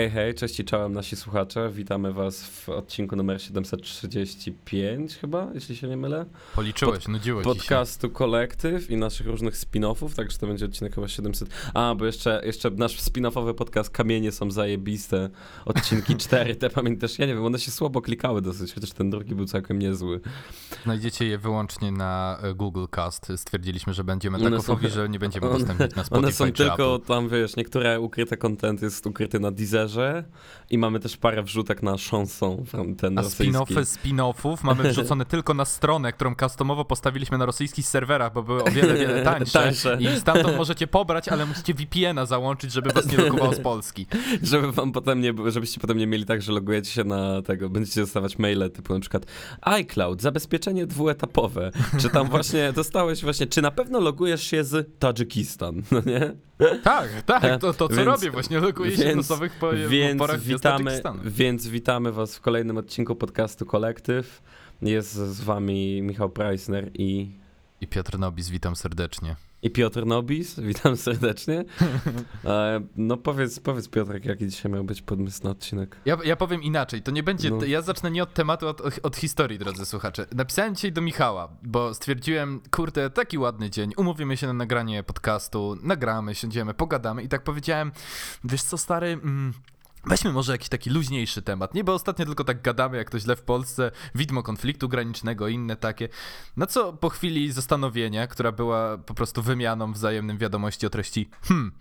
Hej, hej, cześć i czołem nasi słuchacze. Witamy was w odcinku numer 735 chyba, jeśli się nie mylę. Policzyłeś, Pod, nudziło Podcastu Kolektyw i naszych różnych spin-offów, także to będzie odcinek chyba 700. A, bo jeszcze, jeszcze nasz spin-offowy podcast Kamienie są zajebiste, odcinki 4, te pamiętasz, ja nie wiem, one się słabo klikały dosyć, chociaż ten drugi był całkiem niezły. Znajdziecie je wyłącznie na e, Google Cast. Stwierdziliśmy, że będziemy tak są, że nie będziemy udostępniać na Spotify One są tylko tam, wiesz, niektóre ukryte content jest ukryty na Deezer Deezerze i mamy też parę wrzutek na chanson ten A spin-offy spin-offów mamy wrzucone tylko na stronę, którą customowo postawiliśmy na rosyjskich serwerach, bo były o wiele, wiele tańsze. tańsze. I stamtąd możecie pobrać, ale musicie VPN-a załączyć, żeby was nie logowało z Polski. Żeby wam potem nie, żebyście potem nie mieli tak, że logujecie się na tego, będziecie dostawać maile typu na przykład iCloud, zabezpieczenie dwuetapowe. Czy tam właśnie dostałeś właśnie, czy na pewno logujesz się z Tadżykistan, no nie? Tak, tak, to, to co więc, robię, właśnie loguję się w po, więc porach witamy, Więc witamy was w kolejnym odcinku podcastu Kolektyw. Jest z wami Michał Preissner i... I Piotr Nobis, witam serdecznie. I Piotr Nobis, witam serdecznie. E, no powiedz, powiedz Piotrek, jaki dzisiaj miał być podmysł odcinek. Ja, ja powiem inaczej, to nie będzie, no. ja zacznę nie od tematu, od, od historii, drodzy słuchacze. Napisałem dzisiaj do Michała, bo stwierdziłem, kurde, taki ładny dzień, umówimy się na nagranie podcastu, nagramy, siądziemy, pogadamy i tak powiedziałem, wiesz co stary... Mm, Weźmy może jakiś taki luźniejszy temat. Nie, bo ostatnio tylko tak gadamy, jak to źle w Polsce, widmo konfliktu granicznego, inne takie. Na co po chwili zastanowienia, która była po prostu wymianą wzajemnym wiadomości o treści hmm,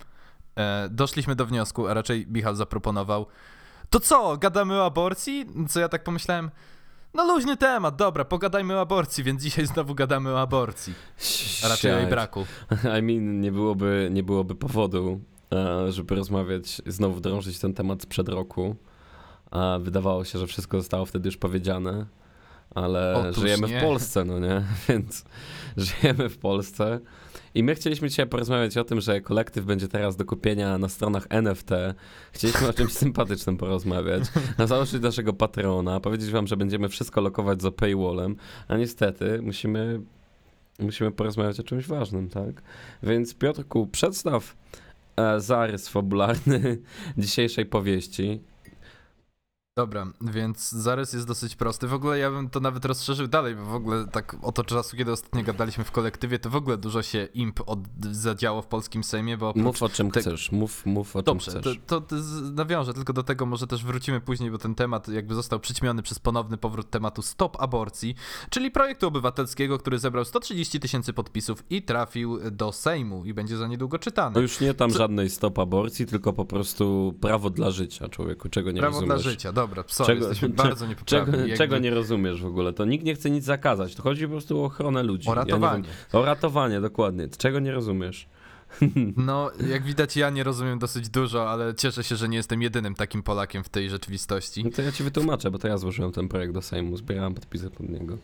e, doszliśmy do wniosku, a raczej Michał zaproponował, to co, gadamy o aborcji? Co ja tak pomyślałem, no luźny temat, dobra, pogadajmy o aborcji, więc dzisiaj znowu gadamy o aborcji. A raczej o jej braku. I mean, nie byłoby, nie byłoby powodu, żeby rozmawiać, znowu drążyć ten temat sprzed roku. Wydawało się, że wszystko zostało wtedy już powiedziane, ale Otóż żyjemy nie. w Polsce, no nie? Więc żyjemy w Polsce. I my chcieliśmy dzisiaj porozmawiać o tym, że kolektyw będzie teraz do kupienia na stronach NFT. Chcieliśmy o czymś sympatycznym porozmawiać, na założyć naszego patrona, powiedzieć wam, że będziemy wszystko lokować za paywallem, a niestety musimy, musimy porozmawiać o czymś ważnym, tak? Więc Piotrku, przedstaw E, zarys fabularny dzisiejszej powieści. Dobra, więc zarys jest dosyć prosty. W ogóle ja bym to nawet rozszerzył dalej, bo w ogóle tak od czasu, kiedy ostatnio gadaliśmy w kolektywie, to w ogóle dużo się imp od, zadziało w polskim Sejmie, bo... Mów o czym te... chcesz, mów, mów o Dobrze, czym chcesz. To, to, nawiążę tylko do tego, może też wrócimy później, bo ten temat jakby został przyćmiony przez ponowny powrót tematu Stop Aborcji, czyli projektu obywatelskiego, który zebrał 130 tysięcy podpisów i trafił do Sejmu i będzie za niedługo czytany. To już nie tam Co... żadnej Stop Aborcji, tylko po prostu prawo dla życia człowieku, czego nie prawo rozumiesz. Prawo dla życia, dobra dobra, sorry, czego, jesteśmy bardzo niepoprawni. Czego, czego, nie rozumiesz w ogóle? To nikt nie chce nic zakazać, to chodzi po prostu o ochronę ludzi. O ratowanie. Ja o ratowanie, dokładnie. Czego nie rozumiesz? No, jak widać, ja nie rozumiem dosyć dużo, ale cieszę się, że nie jestem jedynym takim Polakiem w tej rzeczywistości. No to ja ci wytłumaczę, bo to ja złożyłem ten projekt do Sejmu, zbierałem podpisy pod niego.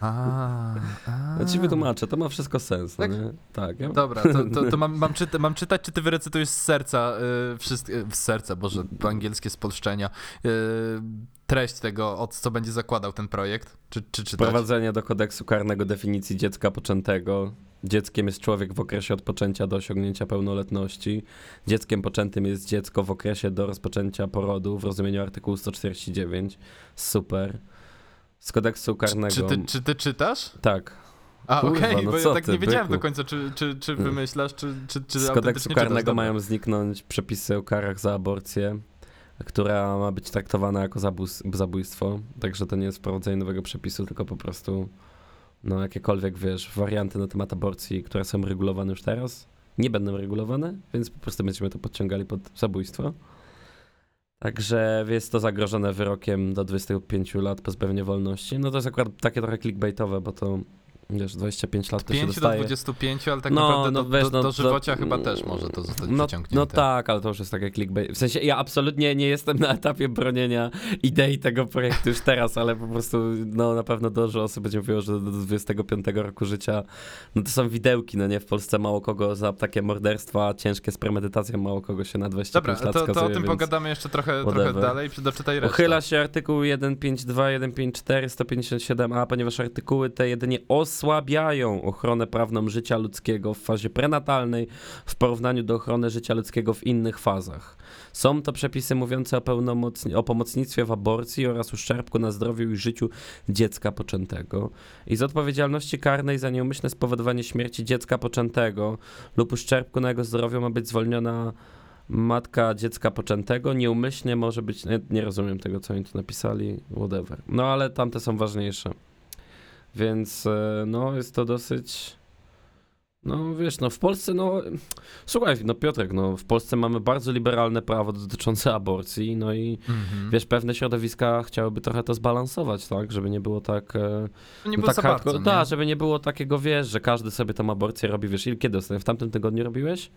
A, a. Ja ci wytłumaczę, to ma wszystko sens, no tak? No tak. Ja... Dobra, to, to, to mam, mam, czyta, mam, czytać, czy ty wyrecytujesz z serca, yy, wszystkie, z serca, boże, angielskie spolszczenia, yy, treść tego, od co będzie zakładał ten projekt? Czy, czy czytać? Wprowadzenie do kodeksu karnego definicji dziecka poczętego. Dzieckiem jest człowiek w okresie od poczęcia do osiągnięcia pełnoletności. Dzieckiem poczętym jest dziecko w okresie do rozpoczęcia porodu w rozumieniu artykułu 149. Super z kodeksu karnego. Czy, czy, ty, czy ty czytasz? Tak. A, okej, okay, no bo ja tak nie wiedziałem byku. do końca, czy, czy, czy mm. wymyślasz, czy, czy, czy Z kodeksu karnego mają zniknąć przepisy o karach za aborcję, która ma być traktowana jako zabójstwo, także to nie jest wprowadzenie nowego przepisu, tylko po prostu no jakiekolwiek, wiesz, warianty na temat aborcji, które są regulowane już teraz, nie będą regulowane, więc po prostu będziemy to podciągali pod zabójstwo. Także jest to zagrożone wyrokiem do 25 lat pozbawienia wolności. No to jest akurat takie trochę clickbaitowe, bo to wiesz, 25 lat to się do 25, ale tak no, naprawdę no, do, wiesz, no, do, żywocia chyba też może to zostać no. No tak, ale to już jest takie clickbait. W sensie ja absolutnie nie jestem na etapie bronienia idei tego projektu już teraz, ale po prostu no na pewno dużo osób będzie mówiło, że do 25 roku życia no to są widełki, no nie? W Polsce mało kogo za takie morderstwa, ciężkie z premedytacją, mało kogo się na 25 Dobra, lat to, skazuje, to o tym pogadamy jeszcze trochę, trochę dalej, doczytaj resztę. Uchyla się artykuł 152, 154, 157a, ponieważ artykuły te jedynie os osłabiają ochronę prawną życia ludzkiego w fazie prenatalnej w porównaniu do ochrony życia ludzkiego w innych fazach. Są to przepisy mówiące o, o pomocnictwie w aborcji oraz uszczerbku na zdrowiu i życiu dziecka poczętego i z odpowiedzialności karnej za nieumyślne spowodowanie śmierci dziecka poczętego lub uszczerbku na jego zdrowiu ma być zwolniona matka dziecka poczętego nieumyślnie może być, nie, nie, rozumiem tego, co oni tu napisali, whatever. No ale tamte są ważniejsze. Więc e, no jest to dosyć no wiesz, no w Polsce, no słuchaj, no Piotrek, no w Polsce mamy bardzo liberalne prawo dotyczące aborcji, no i mm-hmm. wiesz, pewne środowiska chciałyby trochę to zbalansować, tak, żeby nie było tak... E, nie było no, tak bardzo, nie? Tak, żeby nie było takiego, wiesz, że każdy sobie tą aborcję robi, wiesz, i kiedy ostatnio, w tamtym tygodniu robiłeś?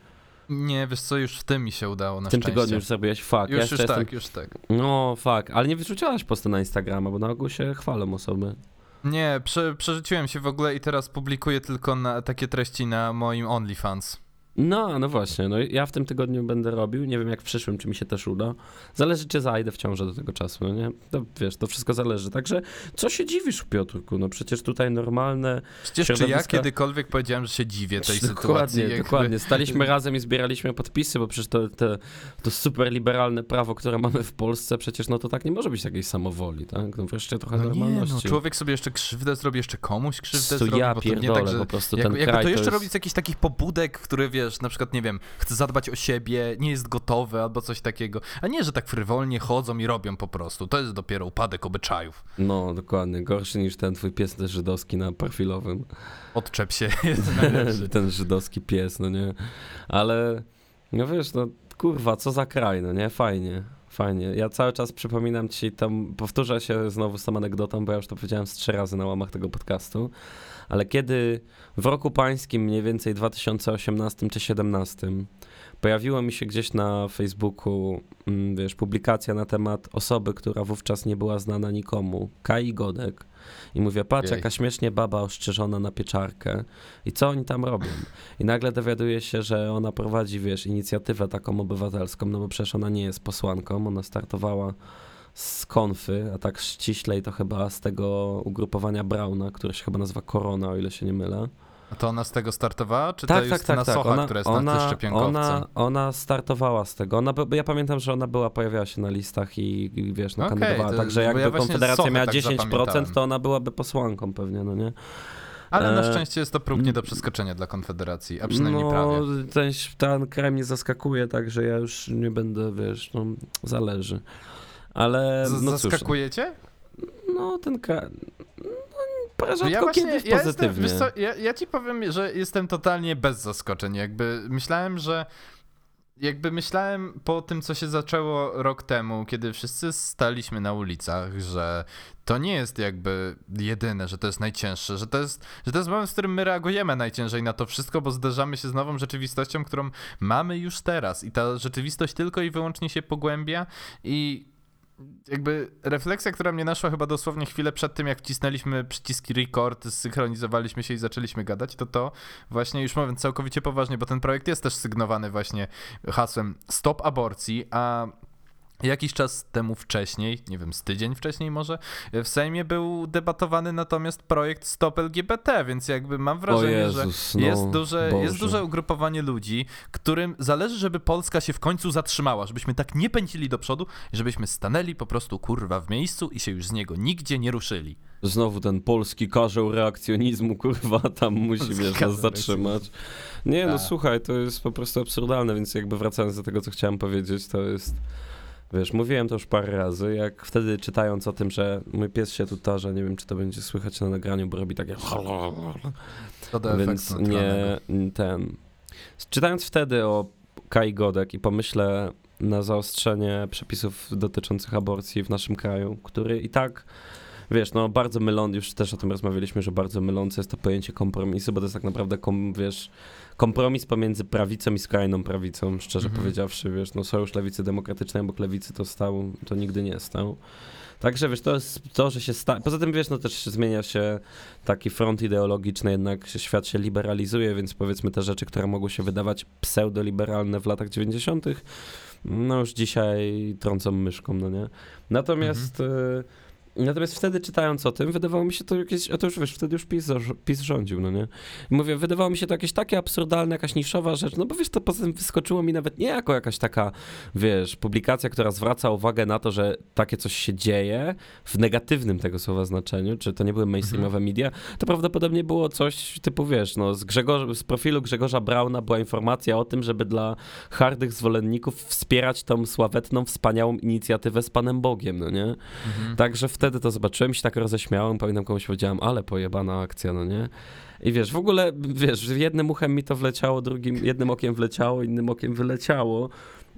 Nie, wiesz co, już w tym mi się udało na W tym szczęście. tygodniu już zrobiłeś, fuck. Już, ja już tak, już tak. No, fuck, ale nie wyrzuciłaś postu na Instagrama, bo na ogół się chwalą osoby. Nie, prze, przerzuciłem się w ogóle i teraz publikuję tylko na, takie treści na moim OnlyFans. No, no właśnie, no ja w tym tygodniu będę robił, nie wiem jak w przyszłym, czy mi się też uda. Zależy, czy zajdę w ciążę do tego czasu, no nie? To wiesz, to wszystko zależy. Także co się dziwisz, Piotrku? No przecież tutaj normalne Przecież środowiska... czy ja kiedykolwiek powiedziałem, że się dziwię tej dokładnie, sytuacji? Dokładnie, dokładnie. Staliśmy razem i zbieraliśmy podpisy, bo przecież to, to, to super liberalne prawo, które mamy w Polsce, przecież no to tak nie może być takiej samowoli, tak? No wreszcie trochę no normalności. Nie, no człowiek sobie jeszcze krzywdę zrobi, jeszcze komuś krzywdę Co zrobi, ja bo to nie tak, że po prostu jak, ten jakby kraj to jeszcze jest... robić z jakichś takich pobudek, które wiesz, na przykład, nie wiem, chce zadbać o siebie, nie jest gotowy albo coś takiego. A nie, że tak frywolnie chodzą i robią po prostu. To jest dopiero upadek obyczajów. No, dokładnie. Gorszy niż ten twój pies ten żydowski na profilowym. Odczep się, jest ten żydowski pies, no nie. Ale, no wiesz, no kurwa, co za kraj, no nie? Fajnie. Fajnie. Ja cały czas przypominam ci, tam powtórzę się znowu z tą anegdotą, bo ja już to powiedziałem z trzy razy na łamach tego podcastu, ale kiedy w roku pańskim, mniej więcej 2018 czy 2017, pojawiła mi się gdzieś na Facebooku, mm, wiesz, publikacja na temat osoby, która wówczas nie była znana nikomu, Kai Godek. I mówię, patrz, Jej. jaka śmiesznie baba ostrzeżona na pieczarkę. I co oni tam robią? I nagle dowiaduje się, że ona prowadzi, wiesz, inicjatywę taką obywatelską, no bo przecież ona nie jest posłanką, ona startowała z konfy, a tak ściślej to chyba z tego ugrupowania Brauna, które się chyba nazywa Korona, o ile się nie mylę. A to ona z tego startowała, czy tak, to tak, jest tak, na tak. Socha, ona, która jest ona, na ona, ona startowała z tego. Ona, ja pamiętam, że ona była, pojawiała się na listach i, i wiesz, no, okay, kandydowała. Także jakby ja Konfederacja miała tak 10%, to ona byłaby posłanką pewnie, no nie? Ale na e, szczęście jest to próg nie do przeskoczenia dla Konfederacji, a przynajmniej no, prawie. Ten, ten kraj mnie zaskakuje, także ja już nie będę, wiesz, no, zależy. Ale. No zaskakujecie? No, ten kraj. Rzadko ja właśnie, kiedy ja pozytywnie. Jestem, co, ja, ja ci powiem, że jestem totalnie bez zaskoczeń. Jakby myślałem, że jakby myślałem po tym, co się zaczęło rok temu, kiedy wszyscy staliśmy na ulicach, że to nie jest jakby jedyne, że to jest najcięższe, że to jest, że to jest moment, w którym my reagujemy najciężej na to wszystko, bo zderzamy się z nową rzeczywistością, którą mamy już teraz i ta rzeczywistość tylko i wyłącznie się pogłębia i jakby refleksja, która mnie naszła chyba dosłownie chwilę przed tym, jak wcisnęliśmy przyciski record, zsynchronizowaliśmy się i zaczęliśmy gadać, to to właśnie już mówiąc całkowicie poważnie, bo ten projekt jest też sygnowany właśnie hasłem stop aborcji, a Jakiś czas temu wcześniej, nie wiem, z tydzień wcześniej może, w Sejmie był debatowany natomiast projekt Stop LGBT, więc jakby mam wrażenie, Jezus, że jest, no, duże, jest duże ugrupowanie ludzi, którym zależy, żeby Polska się w końcu zatrzymała, żebyśmy tak nie pędzili do przodu, żebyśmy stanęli po prostu kurwa w miejscu i się już z niego nigdzie nie ruszyli. Znowu ten polski karzeł reakcjonizmu, kurwa, tam musi wiesz, nas zatrzymać. Nie, no tak. słuchaj, to jest po prostu absurdalne, więc jakby wracając do tego, co chciałem powiedzieć, to jest Wiesz, mówiłem to już parę razy, jak wtedy czytając o tym, że mój pies się tu tarza, nie wiem, czy to będzie słychać na nagraniu, bo robi takie... To Więc nie ten... Czytając wtedy o Kai Godek i pomyślę na zaostrzenie przepisów dotyczących aborcji w naszym kraju, który i tak wiesz, no bardzo mylący, już też o tym rozmawialiśmy, że bardzo mylące jest to pojęcie kompromisu, bo to jest tak naprawdę, kom, wiesz, kompromis pomiędzy prawicą i skrajną prawicą, szczerze mhm. powiedziawszy, wiesz, no Sojusz Lewicy Demokratycznej obok Lewicy to stał, to nigdy nie stał. Także wiesz, to jest to, że się sta... Poza tym wiesz, no też zmienia się taki front ideologiczny, jednak świat się liberalizuje, więc powiedzmy te rzeczy, które mogły się wydawać pseudoliberalne w latach 90., no już dzisiaj trącą myszką, no nie? Natomiast mhm. Natomiast wtedy czytając o tym, wydawało mi się to jakieś, a to już wiesz, wtedy już PiS, PiS rządził, no nie? I mówię, wydawało mi się to jakieś takie absurdalne, jakaś niszowa rzecz, no bo wiesz, to poza tym wyskoczyło mi nawet nie jako jakaś taka, wiesz, publikacja, która zwraca uwagę na to, że takie coś się dzieje w negatywnym tego słowa znaczeniu, czy to nie były mainstreamowe mhm. media, to prawdopodobnie było coś typu, wiesz, no z, Grzegorza, z profilu Grzegorza Brauna była informacja o tym, żeby dla hardych zwolenników wspierać tą sławetną, wspaniałą inicjatywę z Panem Bogiem, no nie? Mhm. Także w wtedy to zobaczyłem się tak roześmiałem, pamiętam komuś powiedziałem, ale pojebana akcja, no nie? I wiesz, w ogóle, wiesz, jednym uchem mi to wleciało, drugim, jednym okiem wleciało, innym okiem wyleciało.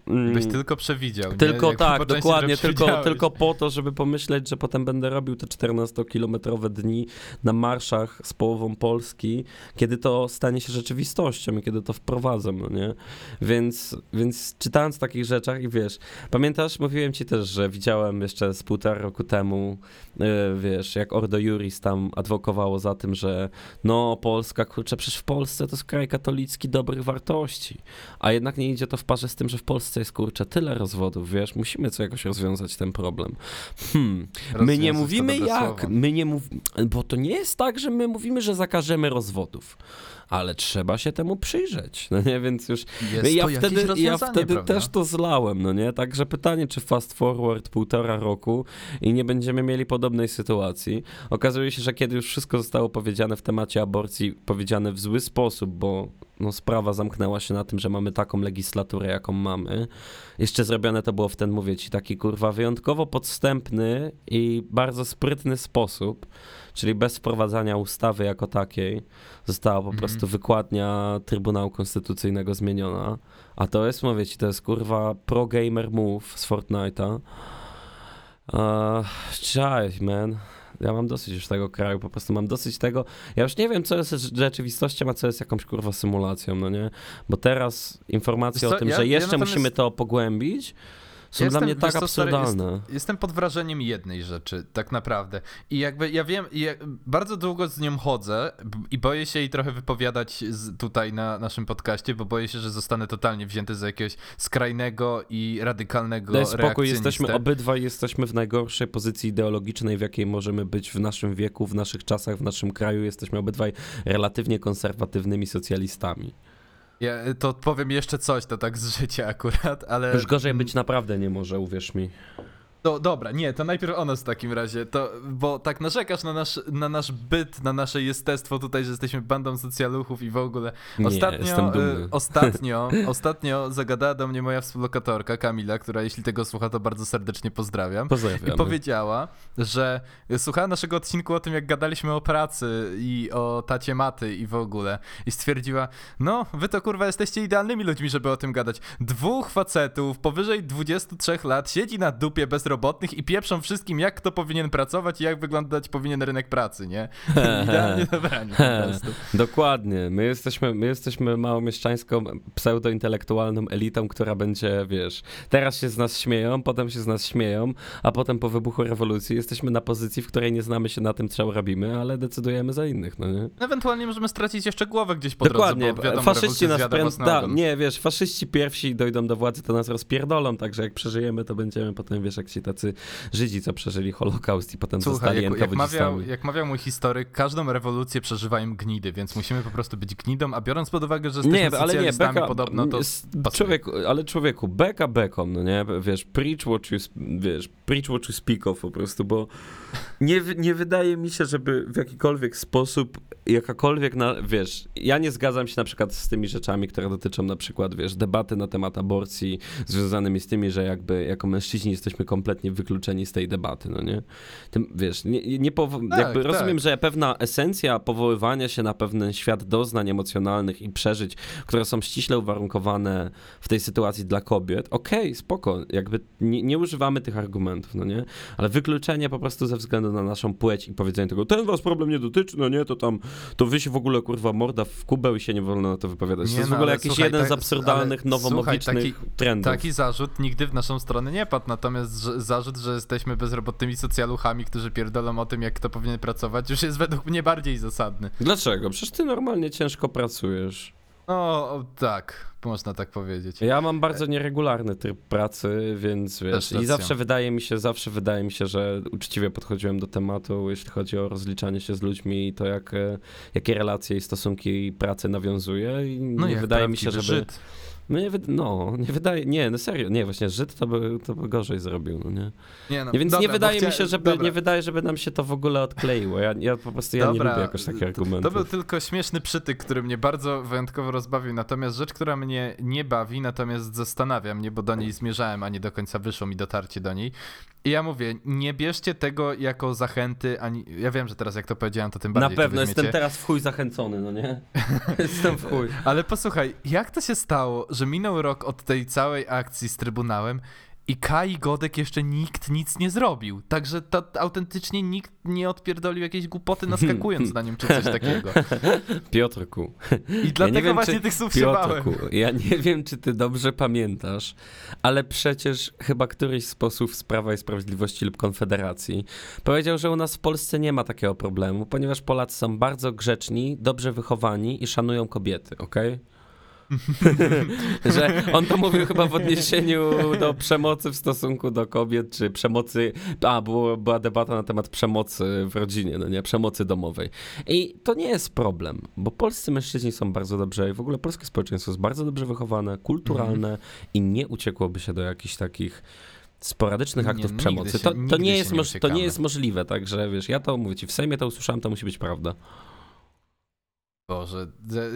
Byś mm. tylko przewidział. Tylko nie? tak, dokładnie, tylko, tylko po to, żeby pomyśleć, że potem będę robił te 14-kilometrowe dni na marszach z połową Polski, kiedy to stanie się rzeczywistością i kiedy to wprowadzę, no nie? Więc, więc czytając o takich rzeczach i wiesz, pamiętasz, mówiłem ci też, że widziałem jeszcze z półtora roku temu, yy, wiesz, jak Ordo Juris tam adwokowało za tym, że no Polska, kurczę, przecież w Polsce to jest kraj katolicki dobrych wartości, a jednak nie idzie to w parze z tym, że w Polsce Polsce jest kurczę tyle rozwodów, wiesz, musimy co jakoś rozwiązać ten problem. Hmm. My nie mówimy jak, my nie mówimy, bo to nie jest tak, że my mówimy, że zakażemy rozwodów ale trzeba się temu przyjrzeć, no nie, więc już jest ja wtedy, ja wtedy też to zlałem, no nie, także pytanie, czy fast forward półtora roku i nie będziemy mieli podobnej sytuacji. Okazuje się, że kiedy już wszystko zostało powiedziane w temacie aborcji, powiedziane w zły sposób, bo no, sprawa zamknęła się na tym, że mamy taką legislaturę, jaką mamy. Jeszcze zrobione to było w ten, mówię ci, taki kurwa wyjątkowo podstępny i bardzo sprytny sposób, czyli bez wprowadzania ustawy jako takiej, została po -hmm. prostu wykładnia Trybunału Konstytucyjnego zmieniona. A to jest, mówię ci, to jest kurwa pro-gamer move z Fortnite'a. Uh, cześć, man. Ja mam dosyć już tego kraju, po prostu mam dosyć tego. Ja już nie wiem, co jest rzeczywistością, a co jest jakąś kurwa symulacją, no nie? Bo teraz informacje o tym, ja, że jeszcze ja musimy to pogłębić, są jestem, dla mnie tak absurdalne. Jest, jestem pod wrażeniem jednej rzeczy, tak naprawdę. I jakby ja wiem, ja bardzo długo z nią chodzę i boję się jej trochę wypowiadać z, tutaj na naszym podcaście, bo boję się, że zostanę totalnie wzięty za jakiegoś skrajnego i radykalnego Daj spokój, jesteśmy obydwaj jesteśmy w najgorszej pozycji ideologicznej, w jakiej możemy być w naszym wieku, w naszych czasach, w naszym kraju. Jesteśmy obydwaj relatywnie konserwatywnymi socjalistami. Ja to powiem jeszcze coś, to tak z życia akurat, ale... Już gorzej być naprawdę nie może, uwierz mi. No dobra, nie, to najpierw o nas w takim razie, to, bo tak narzekasz na nasz, na nasz byt, na nasze jestestwo tutaj, że jesteśmy bandą socjaluchów i w ogóle. Ostatnio, nie. Y, ostatnio, ostatnio zagadała do mnie moja współlokatorka Kamila, która jeśli tego słucha, to bardzo serdecznie pozdrawiam. Pozdrawiam. I powiedziała, że słuchała naszego odcinku o tym, jak gadaliśmy o pracy i o tacie maty i w ogóle. I stwierdziła, no, wy to kurwa jesteście idealnymi ludźmi, żeby o tym gadać. Dwóch facetów powyżej 23 lat siedzi na dupie bez bezrobotnych i pieprzą wszystkim, jak kto powinien pracować i jak wyglądać powinien rynek pracy, nie? Idealnie dobranie po prostu. Dokładnie. My jesteśmy, my jesteśmy małomieszczańską, pseudointelektualną elitą, która będzie, wiesz, teraz się z nas śmieją, potem się z nas śmieją, a potem po wybuchu rewolucji jesteśmy na pozycji, w której nie znamy się na tym, co robimy, ale decydujemy za innych, no nie? Ewentualnie możemy stracić jeszcze głowę gdzieś po Dokładnie. drodze, bo wiadomo, faszyści nas pręd... da, Nie, wiesz, faszyści pierwsi dojdą do władzy, to nas rozpierdolą, także jak przeżyjemy, to będziemy potem, wiesz, jak się tacy Żydzi, co przeżyli Holokaust i potem Słuchaj, zostali jak, jak, mawiał, jak mawiał mój historyk, każdą rewolucję przeżywają gnidy, więc musimy po prostu być gnidą, a biorąc pod uwagę, że jesteśmy nie, ale nie, beka, podobno, to człowieku, Ale człowieku, beka beką, no nie? Wiesz, preach what you, wiesz, preach what you speak of po prostu, bo nie, nie wydaje mi się, żeby w jakikolwiek sposób jakakolwiek, na, wiesz, ja nie zgadzam się na przykład z tymi rzeczami, które dotyczą na przykład, wiesz, debaty na temat aborcji związanymi z tymi, że jakby jako mężczyźni jesteśmy kompletnie wykluczeni z tej debaty, no nie? Tym, wiesz, nie, nie powo- tak, jakby tak. rozumiem, że pewna esencja powoływania się na pewien świat doznań emocjonalnych i przeżyć, które są ściśle uwarunkowane w tej sytuacji dla kobiet, okej, okay, spoko, jakby nie, nie używamy tych argumentów, no nie? Ale wykluczenie po prostu ze względu na naszą płeć i powiedzenie tego, ten was problem nie dotyczy, no nie, to tam to wy się w ogóle kurwa morda w kubeł i się nie wolno na to wypowiadać. Nie, to jest no, w ogóle jakiś słuchaj, jeden tak, z absurdalnych, nowomowicznych taki, trendów. Taki zarzut nigdy w naszą stronę nie padł, natomiast zarzut, że jesteśmy bezrobotnymi socjaluchami, którzy pierdolą o tym, jak kto powinien pracować, już jest według mnie bardziej zasadny. Dlaczego? Przecież ty normalnie ciężko pracujesz. O, tak, można tak powiedzieć. Ja mam bardzo nieregularny tryb pracy, więc wiesz, i zawsze wydaje mi się, zawsze wydaje mi się, że uczciwie podchodziłem do tematu, jeśli chodzi o rozliczanie się z ludźmi i to, jak, e, jakie relacje i stosunki pracy nawiązuje. I no nie wydaje mi się, żeby... Żyd. No nie, no, nie wydaje, nie, no serio, nie, właśnie Żyd to by, to by gorzej zrobił, no nie? nie no, Więc dobra, nie wydaje mi się, żeby, nie wydaje, żeby nam się to w ogóle odkleiło. Ja, ja po prostu, ja dobra, nie lubię jakoś takich argumentów. To był tylko śmieszny przytyk, który mnie bardzo wyjątkowo rozbawił, natomiast rzecz, która mnie nie bawi, natomiast zastanawia mnie, bo do niej zmierzałem, a nie do końca wyszło mi dotarcie do niej. I ja mówię, nie bierzcie tego jako zachęty, ani, ja wiem, że teraz jak to powiedziałem, to tym bardziej Na pewno, jestem teraz w chuj zachęcony, no nie? jestem w chuj. Ale posłuchaj, jak to się stało, że minął rok od tej całej akcji z Trybunałem i Kai Godek jeszcze nikt nic nie zrobił. Także to, autentycznie nikt nie odpierdolił jakiejś głupoty naskakując na nim czy coś takiego. Piotrku. I dlatego ja wiem, właśnie czy... tych słów Piotrku, ja nie wiem, czy ty dobrze pamiętasz, ale przecież chyba któryś z posłów z Prawa i Sprawiedliwości lub Konfederacji powiedział, że u nas w Polsce nie ma takiego problemu, ponieważ Polacy są bardzo grzeczni, dobrze wychowani i szanują kobiety, okej? Okay? że on to mówił chyba w odniesieniu do przemocy w stosunku do kobiet, czy przemocy, a było, była debata na temat przemocy w rodzinie, no nie, przemocy domowej. I to nie jest problem, bo polscy mężczyźni są bardzo dobrze i w ogóle polskie społeczeństwo jest bardzo dobrze wychowane, kulturalne mm. i nie uciekłoby się do jakichś takich sporadycznych aktów nie, przemocy. Się, to, to, nie jest nie to nie jest możliwe, także wiesz, ja to mówię ci, w Sejmie to usłyszałem, to musi być prawda. Boże,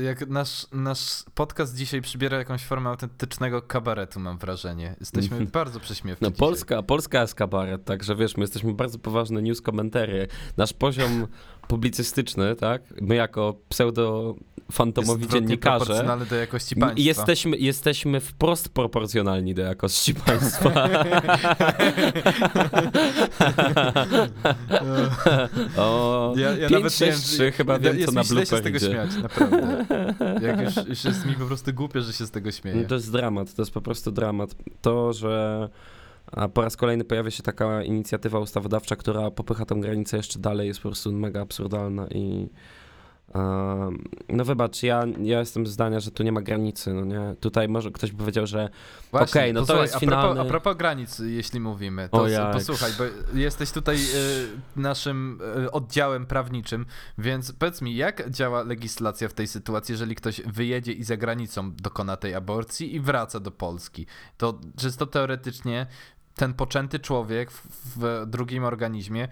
jak nasz, nasz podcast dzisiaj przybiera jakąś formę autentycznego kabaretu, mam wrażenie. Jesteśmy -hmm. bardzo prześmiewni. No Polska, Polska jest kabaret, także wiesz, my jesteśmy bardzo poważne news komentary. Nasz poziom publicystyczny, tak? My jako pseudo fantomowi jest dziennikarze. do jakości państwa. Jesteśmy, jesteśmy wprost proporcjonalni do jakości państwa. o, ja, ja 5, nawet 6, 3, chyba wiem, co na blooper się z tego śmiać, naprawdę. Jak już, już jest mi po prostu głupie, że się z tego śmieję. No to jest dramat, to jest po prostu dramat. To, że a po raz kolejny pojawia się taka inicjatywa ustawodawcza, która popycha tę granicę jeszcze dalej, jest po prostu mega absurdalna i no wybacz, ja, ja jestem zdania, że tu nie ma granicy, no nie? Tutaj może ktoś by powiedział, że okej, okay, no to, jest a finalny... Propos, a propos granic, jeśli mówimy, to posłuchaj, bo jesteś tutaj y, naszym y, oddziałem prawniczym, więc powiedz mi, jak działa legislacja w tej sytuacji, jeżeli ktoś wyjedzie i za granicą dokona tej aborcji i wraca do Polski? To czysto teoretycznie ten poczęty człowiek w, w drugim organizmie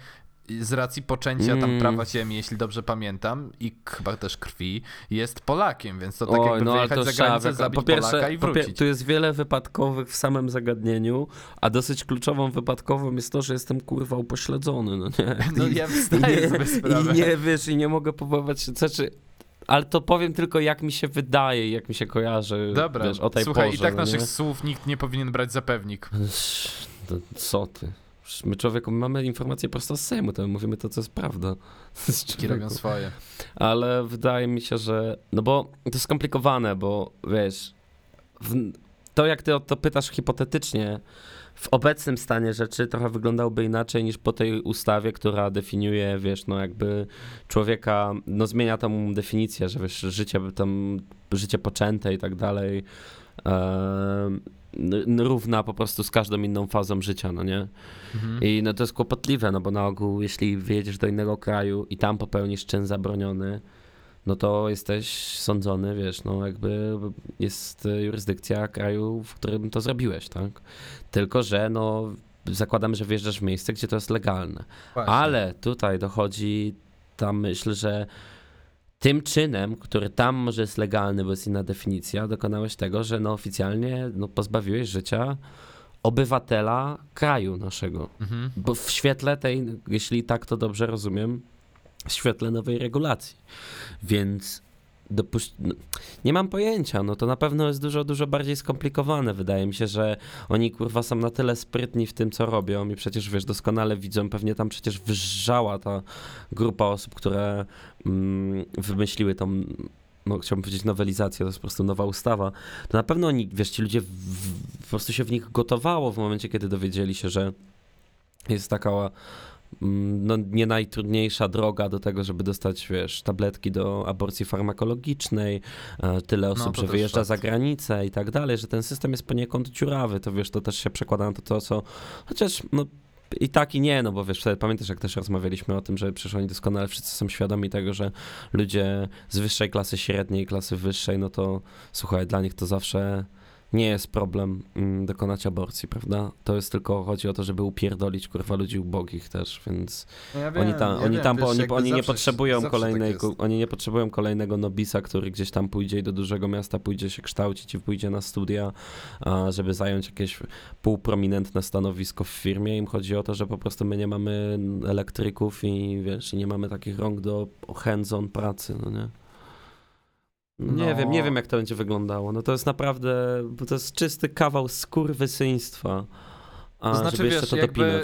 z racji poczęcia mm. tam prawa ziemi, jeśli dobrze pamiętam, i chyba też krwi, jest Polakiem, więc to tak Oj, jakby no, wyjechać za granicę, zabić po pierwsze, Polaka i wrócić. tu jest wiele wypadkowych w samym zagadnieniu, a dosyć kluczową wypadkową jest to, że jestem kurwa upośledzony, no nie? No ja wstaję sobie sprawę. I nie, wiesz, i nie mogę powoływać się, znaczy, ale to powiem tylko jak mi się wydaje, jak mi się kojarzy, Dobra, wiesz, o tej słuchaj, porze, i tak no naszych słów nikt nie powinien brać za pewnik. Co ty? My człowieku, my mamy informacje prosto z Sejmu, to my mówimy to, co jest prawda. Robią swoje. Ale wydaje mi się, że, no bo to jest skomplikowane, bo wiesz, w, to jak ty o to pytasz hipotetycznie, w obecnym stanie rzeczy trochę wyglądałby inaczej niż po tej ustawie, która definiuje, wiesz, no jakby człowieka, no zmienia tą definicję, że wiesz, życie tam, życie poczęte i tak dalej, równa po prostu z każdą inną fazą życia, no nie? Mhm. I no to jest kłopotliwe, no bo na ogół jeśli wyjedziesz do innego kraju i tam popełnisz czyn zabroniony, no to jesteś sądzony, wiesz, no jakby jest jurysdykcja kraju, w którym to zrobiłeś, tak? Tylko, że no zakładam, że wjeżdżasz w miejsce, gdzie to jest legalne. Właśnie. Ale tutaj dochodzi ta myśl, że tym czynem, który tam może jest legalny, bo jest inna definicja, dokonałeś tego, że no oficjalnie no, pozbawiłeś życia obywatela kraju naszego. Mhm. Bo w świetle tej, jeśli tak to dobrze rozumiem, w świetle nowej regulacji. Więc dopuść... No, nie mam pojęcia, no to na pewno jest dużo, dużo bardziej skomplikowane. Wydaje mi się, że oni kurwa są na tyle sprytni w tym, co robią i przecież wiesz, doskonale widzą, pewnie tam przecież wyżrzała ta grupa osób, które mm, wymyśliły tą no, chciałbym powiedzieć nowelizację, to jest po prostu nowa ustawa, to na pewno oni, wiesz, ci ludzie w, w, po prostu się w nich gotowało w momencie, kiedy dowiedzieli się, że jest taka no, nie najtrudniejsza droga do tego, żeby dostać, wiesz, tabletki do aborcji farmakologicznej, e, tyle no, osób, no, że wyjeżdża fakt. za granicę i tak dalej, że ten system jest poniekąd dziurawy, to wiesz, to też się przekłada na to, to co, chociaż no i tak i nie, no bo wiesz, pamiętasz jak też rozmawialiśmy o tym, że przecież oni doskonale wszyscy są świadomi tego, że ludzie z wyższej klasy średniej, klasy wyższej, no to słuchaj, dla nich to zawsze nie jest problem mm, dokonać aborcji, prawda? To jest tylko, chodzi o to, żeby upierdolić kurwa ludzi ubogich też, więc no ja wiem, oni tam, ja oni, tam wiesz, oni, oni nie potrzebują kolejnej, tak oni nie potrzebują kolejnego nobisa, który gdzieś tam pójdzie i do dużego miasta pójdzie się kształcić i pójdzie na studia, żeby zająć jakieś półprominentne stanowisko w firmie. Im chodzi o to, że po prostu my nie mamy elektryków i wiesz, nie mamy takich rąk do hands-on pracy, no nie? Nie no. wiem, nie wiem jak to będzie wyglądało. No to jest naprawdę, to jest czysty kawał skurwysyństwa. A, to znaczy, żeby wiesz, to jakby,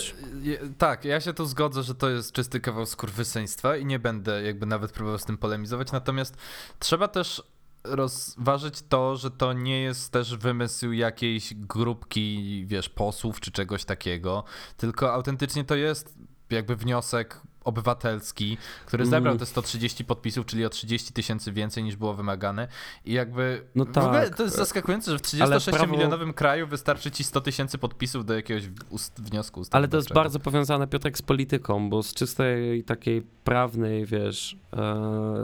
tak, ja się tu zgodzę, że to jest czysty kawał skurwysyństwa i nie będę jakby nawet próbował z tym polemizować, natomiast trzeba też rozważyć to, że to nie jest też wymysł jakiejś grupki, wiesz, posłów czy czegoś takiego, tylko autentycznie to jest jakby wniosek obywatelski, który zebrał mm. te 130 podpisów, czyli o 30 tysięcy więcej niż było wymagane. I jakby no tak. w ogóle to jest zaskakujące, że w 36-milionowym prawo... kraju wystarczy ci 100 tysięcy podpisów do jakiegoś ust wniosku Ale to jest bardzo powiązane, Piotrek, z polityką, bo z czystej takiej prawnej, wiesz, e,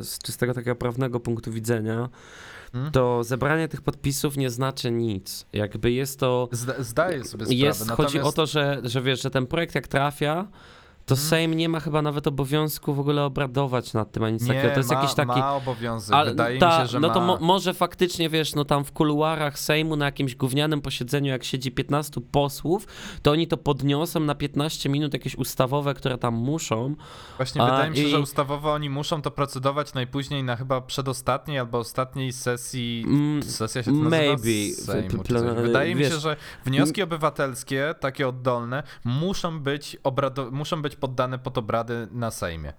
z czystego takiego prawnego punktu widzenia, hmm? to zebranie tych podpisów nie znaczy nic. Jakby jest to... Zda, zdaję sobie sprawę. Jest, Natomiast... Chodzi o to, że, że wiesz, że ten projekt jak trafia, to hmm. Sejm nie ma chyba nawet obowiązku w ogóle obradować nad tym, ani nic nie, takiego. To jest ma, jakiś taki. Ma obowiązek, Ale, wydaje ta, mi się, że. No ma... to mo może faktycznie wiesz, no tam w kuluarach Sejmu na jakimś gównianym posiedzeniu, jak siedzi 15 posłów, to oni to podniosą na 15 minut jakieś ustawowe, które tam muszą. Właśnie a, wydaje mi się, i... że ustawowo oni muszą to procedować najpóźniej na chyba przedostatniej albo ostatniej sesji. Mm, Sesja się to Maybe. Sejmu, wydaje wiesz, mi się, że wnioski obywatelskie, takie oddolne, muszą być obrado muszą być poddane pod obrady na Sejmie.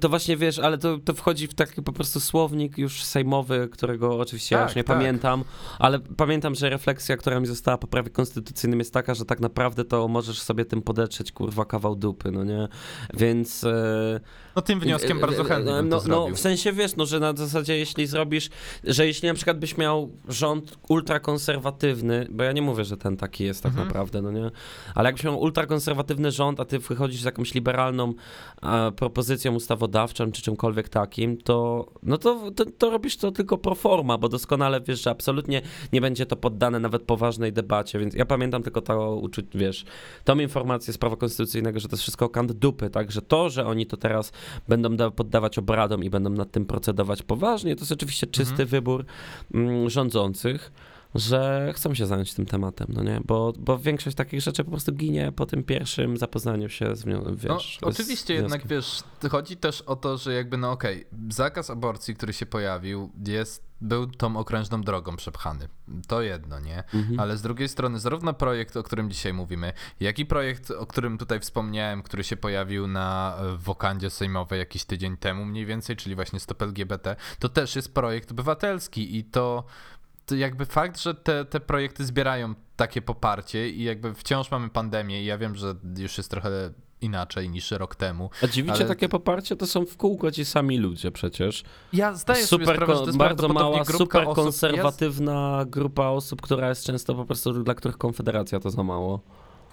To właśnie wiesz, ale to, to wchodzi w taki po prostu słownik już sejmowy, którego oczywiście tak, ja już nie tak. pamiętam, ale pamiętam, że refleksja, która mi została po prawie konstytucyjnym jest taka, że tak naprawdę to możesz sobie tym podetrzeć, kurwa, kawał dupy, no nie? Więc... E, no tym wnioskiem e, bardzo chętnie no, no, no, w sensie wiesz, no, że na zasadzie jeśli zrobisz, że jeśli na przykład byś miał rząd ultrakonserwatywny, bo ja nie mówię, że ten taki jest tak mhm. naprawdę, no nie? Ale jakbyś miał ultrakonserwatywny rząd, a ty wychodzisz z jakąś liberalną e, propozycją ustawodawczą czy czymkolwiek takim, to no to, to, to robisz to tylko pro forma, bo doskonale wiesz, że absolutnie nie będzie to poddane nawet poważnej debacie, więc ja pamiętam tylko to uczuć, wiesz, tą informację z prawa konstytucyjnego, że to jest wszystko kant dupy, tak, że to, że oni to teraz będą poddawać obradom i będą nad tym procedować poważnie, to jest oczywiście czysty mhm. wybór mm, rządzących że chcą się zająć tym tematem, no nie? Bo, bo większość takich rzeczy po prostu ginie po tym pierwszym zapoznaniu się z, wiesz... No, oczywiście jednak, wiesz, chodzi też o to, że jakby, no okej, okay, zakaz aborcji, który się pojawił, jest był tą okrężną drogą przepchany. To jedno, nie? Mhm. Ale z drugiej strony, zarówno projekt, o którym dzisiaj mówimy, jak i projekt, o którym tutaj wspomniałem, który się pojawił na wokandzie sejmowej jakiś tydzień temu mniej więcej, czyli właśnie Stop LGBT, to też jest projekt obywatelski i to jakby fakt, że te, te projekty zbierają takie poparcie i jakby wciąż mamy pandemię i ja wiem, że już jest trochę inaczej niż rok temu. A dziwicie ale... takie poparcie? To są w kółko ci sami ludzie przecież. Ja zdaję super sobie sprawę, że to jest bardzo mała, super konserwatywna ja... grupa osób, która jest często po prostu, dla których Konfederacja to za mało.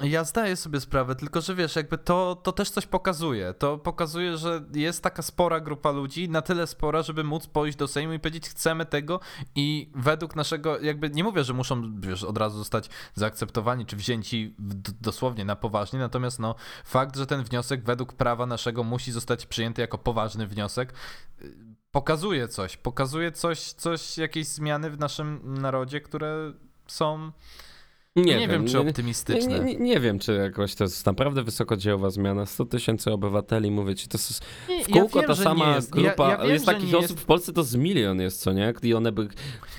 Ja zdaję sobie sprawę, tylko że wiesz, jakby to, to też coś pokazuje. To pokazuje, że jest taka spora grupa ludzi, na tyle spora, żeby móc pójść do Sejmu i powiedzieć, chcemy tego i według naszego, jakby nie mówię, że muszą wiesz, od razu zostać zaakceptowani czy wzięci dosłownie na poważnie, natomiast no, fakt, że ten wniosek według prawa naszego musi zostać przyjęty jako poważny wniosek, y, pokazuje coś, pokazuje coś, coś, jakieś zmiany w naszym narodzie, które są nie, nie wiem, wiem, czy optymistyczne. Nie, nie, nie, wiem, czy jakoś to jest naprawdę wysokodziełowa zmiana. 100 tysięcy obywateli, mówię ci, to jest w kółko ja wiem, ta sama jest. grupa. Ja, ja wiem, jest takich osób jest... w Polsce, to z milion jest, co nie? I one by,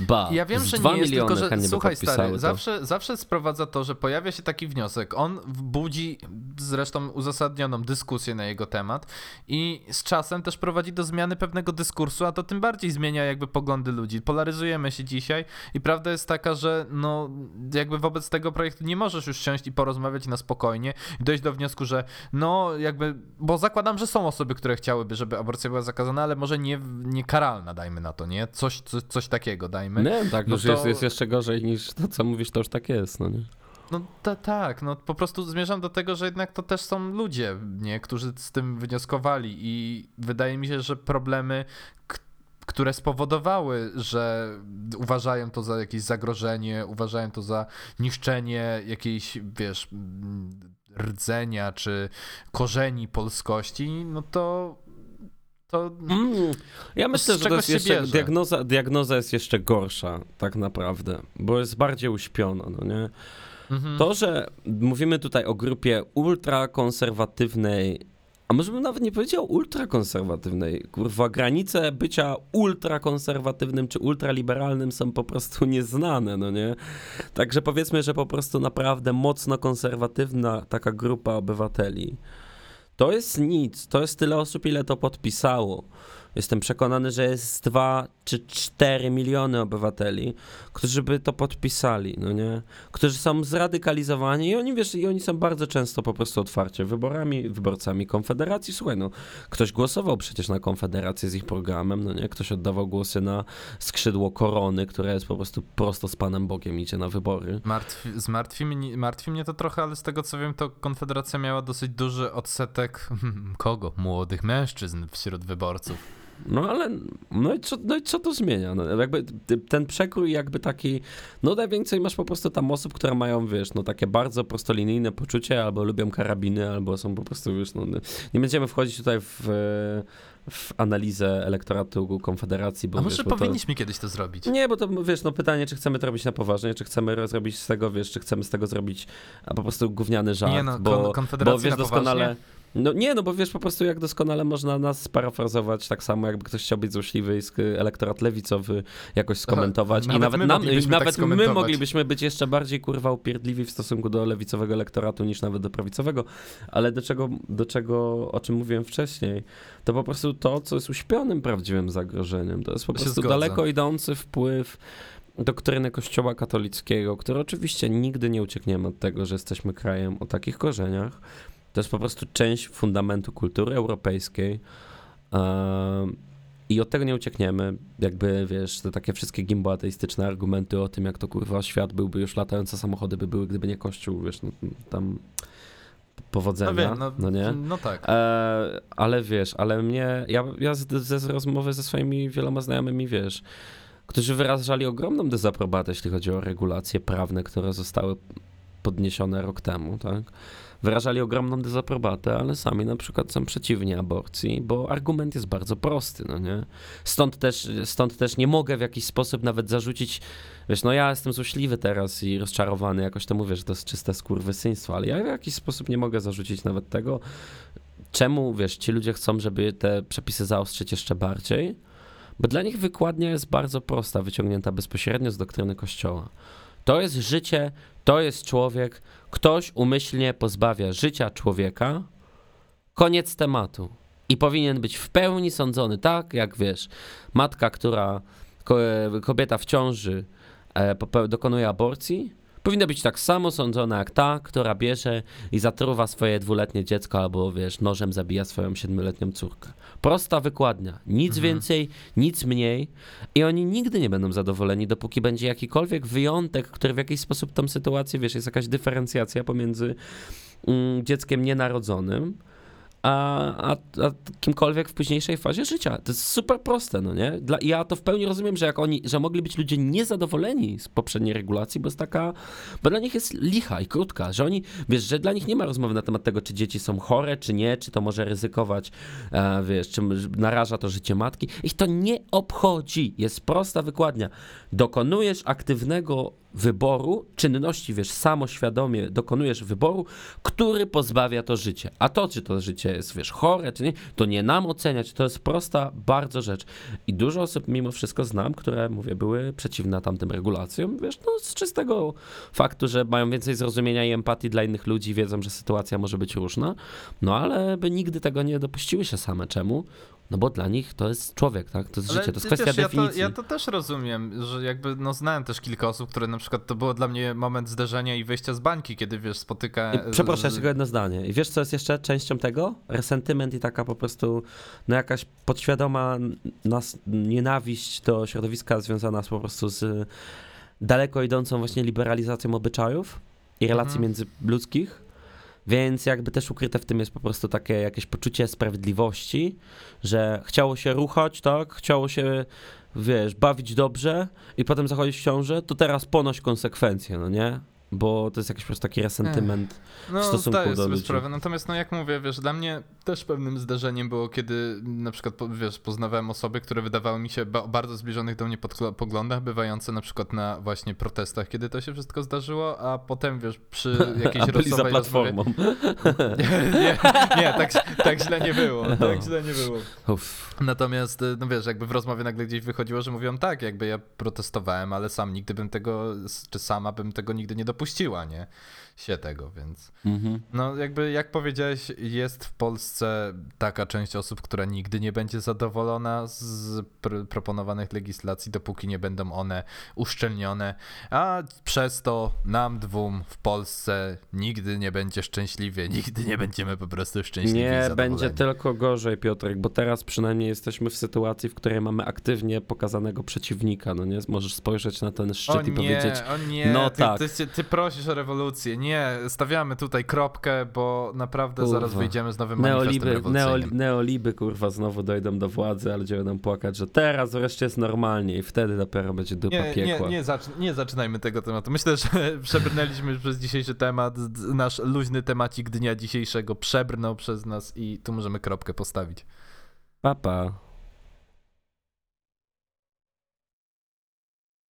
ba, Ja wiem, że nie jest, tylko że, słuchaj stary, zawsze, zawsze sprowadza to, że pojawia się taki wniosek. On budzi zresztą uzasadnioną dyskusję na jego temat i z czasem też prowadzi do zmiany pewnego dyskursu, a to tym bardziej zmienia jakby poglądy ludzi. Polaryzujemy się dzisiaj i prawda jest taka, że no jakby wobec wobec tego projektu nie możesz już siąść i porozmawiać na spokojnie i dojść do wniosku, że no jakby, bo zakładam, że są osoby, które chciałyby, żeby aborcja była zakazana, ale może nie, nie karalna, dajmy na to, nie? Coś, coś, coś takiego dajmy. Nie, tak, no już to... jest, jest jeszcze gorzej niż to, co mówisz, to już tak jest, no nie? No ta, tak, no po prostu zmierzam do tego, że jednak to też są ludzie, nie, którzy z tym wnioskowali i wydaje mi się, że problemy, które spowodowały, że uważają to za jakieś zagrożenie, uważają to za niszczenie jakiejś, wiesz, rdzenia czy korzeni polskości, no to to. Mm, ja myślę, że to jest jeszcze, diagnoza, diagnoza jest jeszcze gorsza, tak naprawdę, bo jest bardziej uśpiona, no nie? Mhm. To, że mówimy tutaj o grupie ultrakonserwatywnej, a może bym nawet nie powiedział ultrakonserwatywnej, kurwa, granice bycia ultrakonserwatywnym czy ultraliberalnym są po prostu nieznane, no nie? Także powiedzmy, że po prostu naprawdę mocno konserwatywna taka grupa obywateli. To jest nic, to jest tyle osób, ile to podpisało. Jestem przekonany, że jest 2 czy 4 miliony obywateli, którzy by to podpisali, no nie? Którzy są zradykalizowani i oni, wiesz, i oni są bardzo często po prostu otwarcie wyborami, wyborcami Konfederacji. Słuchaj, no, ktoś głosował przecież na Konfederację z ich programem, no nie? Ktoś oddawał głosy na skrzydło korony, które jest po prostu prosto z Panem Bogiem, idzie na wybory. Martwi, zmartwi, martwi mnie to trochę, ale z tego co wiem, to Konfederacja miała dosyć duży odsetek kogo? Młodych mężczyzn wśród wyborców. No ale, no i co, no i co to zmienia? No, jakby ten przekrój jakby taki, no najwięcej masz po prostu tam osób, które mają, wiesz, no takie bardzo prostolinijne poczucie, albo lubią karabiny, albo są po prostu, wiesz, no nie będziemy wchodzić tutaj w, w analizę elektoratu Konfederacji, bo A może wiesz, powinniśmy to... kiedyś to zrobić? Nie, bo to, wiesz, no pytanie, czy chcemy to robić na poważnie, czy chcemy zrobić z tego, wiesz, czy chcemy z tego zrobić a po prostu gówniany żart, nie, no, bo, bo wiesz doskonale... Poważnie? No nie, no bo wiesz po prostu jak doskonale można nas sparafrazować, tak samo jakby ktoś chciał być złośliwy i elektorat lewicowy jakoś skomentować Aha, i nawet, nawet, my, nam, nawet tak my moglibyśmy być jeszcze bardziej kurwa upierdliwi w stosunku do lewicowego elektoratu niż nawet do prawicowego, ale do czego, do czego o czym mówiłem wcześniej, to po prostu to, co jest uśpionym prawdziwym zagrożeniem, to jest po prostu daleko idący wpływ doktryny Kościoła katolickiego, który oczywiście nigdy nie uciekniemy od tego, że jesteśmy krajem o takich korzeniach, to jest po prostu część fundamentu kultury europejskiej. I od tego nie uciekniemy. Jakby, wiesz, te takie wszystkie gimboateistyczne argumenty o tym, jak to kurwa świat byłby, już latające samochody by były, gdyby nie Kościół, wiesz, no, tam powodzenia, no, no, no, nie? No tak. E, ale wiesz, ale mnie, ja, ja z, z, z rozmowy ze swoimi wieloma znajomymi, wiesz, którzy wyrażali ogromną dezaprobatę, jeśli chodzi o regulacje prawne, które zostały podniesione rok temu, tak? wyrażali ogromną dezaprobatę, ale sami na przykład są przeciwni aborcji, bo argument jest bardzo prosty, no nie? Stąd też, stąd też nie mogę w jakiś sposób nawet zarzucić, wiesz, no ja jestem złośliwy teraz i rozczarowany, jakoś to mówię, że to jest czyste skurwysyństwo, ale ja w jakiś sposób nie mogę zarzucić nawet tego, czemu, wiesz, ci ludzie chcą, żeby te przepisy zaostrzyć jeszcze bardziej, bo dla nich wykładnia jest bardzo prosta, wyciągnięta bezpośrednio z doktryny Kościoła. To jest życie, to jest człowiek, ktoś umyślnie pozbawia życia człowieka, koniec tematu. I powinien być w pełni sądzony, tak jak wiesz, matka, która, kobieta w ciąży e, dokonuje aborcji, powinna być tak samo sądzona jak ta, która bierze i zatruwa swoje dwuletnie dziecko albo, wiesz, nożem zabija swoją siedmioletnią córkę. Prosta wykładnia. Nic mhm. więcej, nic mniej. I oni nigdy nie będą zadowoleni, dopóki będzie jakikolwiek wyjątek, który w jakiś sposób tą sytuację, wiesz, jest jakaś dyferencjacja pomiędzy mm, dzieckiem nienarodzonym, a, a, a, kimkolwiek w późniejszej fazie życia. To jest super proste, no nie? Dla, ja to w pełni rozumiem, że jak oni, że mogli być ludzie niezadowoleni z poprzedniej regulacji, bo jest taka, bo dla nich jest licha i krótka, że oni, wiesz, że dla nich nie ma rozmowy na temat tego, czy dzieci są chore, czy nie, czy to może ryzykować, e, wiesz, czy naraża to życie matki. Ich to nie obchodzi. Jest prosta wykładnia. Dokonujesz aktywnego wyboru, czynności, wiesz, samoświadomie dokonujesz wyboru, który pozbawia to życie. A to, czy to życie jest, wiesz, chore, czy nie, to nie nam oceniać, to jest prosta bardzo rzecz. I dużo osób mimo wszystko znam, które, mówię, były przeciwne tamtym regulacjom, wiesz, no z czystego faktu, że mają więcej zrozumienia i empatii dla innych ludzi, wiedzą, że sytuacja może być różna, no ale by nigdy tego nie dopuściły się same. Czemu? No bo dla nich to jest człowiek, tak? To jest Ale życie, to jest wiesz, kwestia ja definicji. To, ja to też rozumiem, że jakby, no znałem też kilka osób, które na przykład, to było dla mnie moment zderzenia i wyjścia z bańki, kiedy wiesz, spotyka... I przepraszam, jeszcze tylko jedno zdanie. I wiesz, co jest jeszcze częścią tego? Resentyment i taka po prostu, no jakaś podświadoma nas nienawiść do środowiska związana z, po prostu z daleko idącą właśnie liberalizacją obyczajów i relacji Mhm. międzyludzkich. Więc jakby też ukryte w tym jest po prostu takie jakieś poczucie sprawiedliwości, że chciało się ruchać, tak? Chciało się, wiesz, bawić dobrze i potem zachodzić w ciążę, to teraz ponoś konsekwencje, no nie? Bo to jest jakiś po prostu taki resentyment. No, stosunku zdaję do ludzi. sprawę. Natomiast, no jak mówię, wiesz, dla mnie też pewnym zdarzeniem było, kiedy na przykład, wiesz, poznawałem osoby, które wydawały mi się ba- bardzo zbliżonych do mnie pod poglądach, bywające na przykład na właśnie protestach, kiedy to się wszystko zdarzyło, a potem, wiesz, przy jakiejś A byli za rozmowie... platformą. Nie, nie, nie tak, tak źle nie było, No. tak źle nie było. Natomiast, no wiesz, jakby w rozmowie nagle gdzieś wychodziło, że mówią tak, jakby ja protestowałem, ale sam nigdy bym tego, czy sama bym tego nigdy nie dopuściła, nie? Się tego, więc... Mhm. No, jakby jak powiedziałeś, jest w Polsce taka część osób, która nigdy nie będzie zadowolona z pr- proponowanych legislacji, dopóki nie będą one uszczelnione, a przez to nam dwóm w Polsce nigdy nie będzie szczęśliwie, nigdy nie będziemy po prostu szczęśliwi Nie, będzie tylko gorzej, Piotrek, bo teraz przynajmniej jesteśmy w sytuacji, w której mamy aktywnie pokazanego przeciwnika, no nie? Możesz spojrzeć na ten szczyt o i nie, powiedzieć, o nie, no ty, tak. ty, ty, ty prosisz o rewolucję. Nie, stawiamy tutaj kropkę, bo naprawdę zaraz wyjdziemy z nowym manifestem neoliby, neoli, neoliby kurwa znowu dojdą do władzy, ale nam płakać, że teraz wreszcie jest normalnie i wtedy dopiero będzie dupa Nie, nie, piekła. nie, zacz, nie zaczynajmy tego tematu. Myślę, że przebrnęliśmy już przez dzisiejszy temat. Nasz luźny temacik dnia dzisiejszego przebrnął przez nas i tu możemy kropkę postawić. Papa.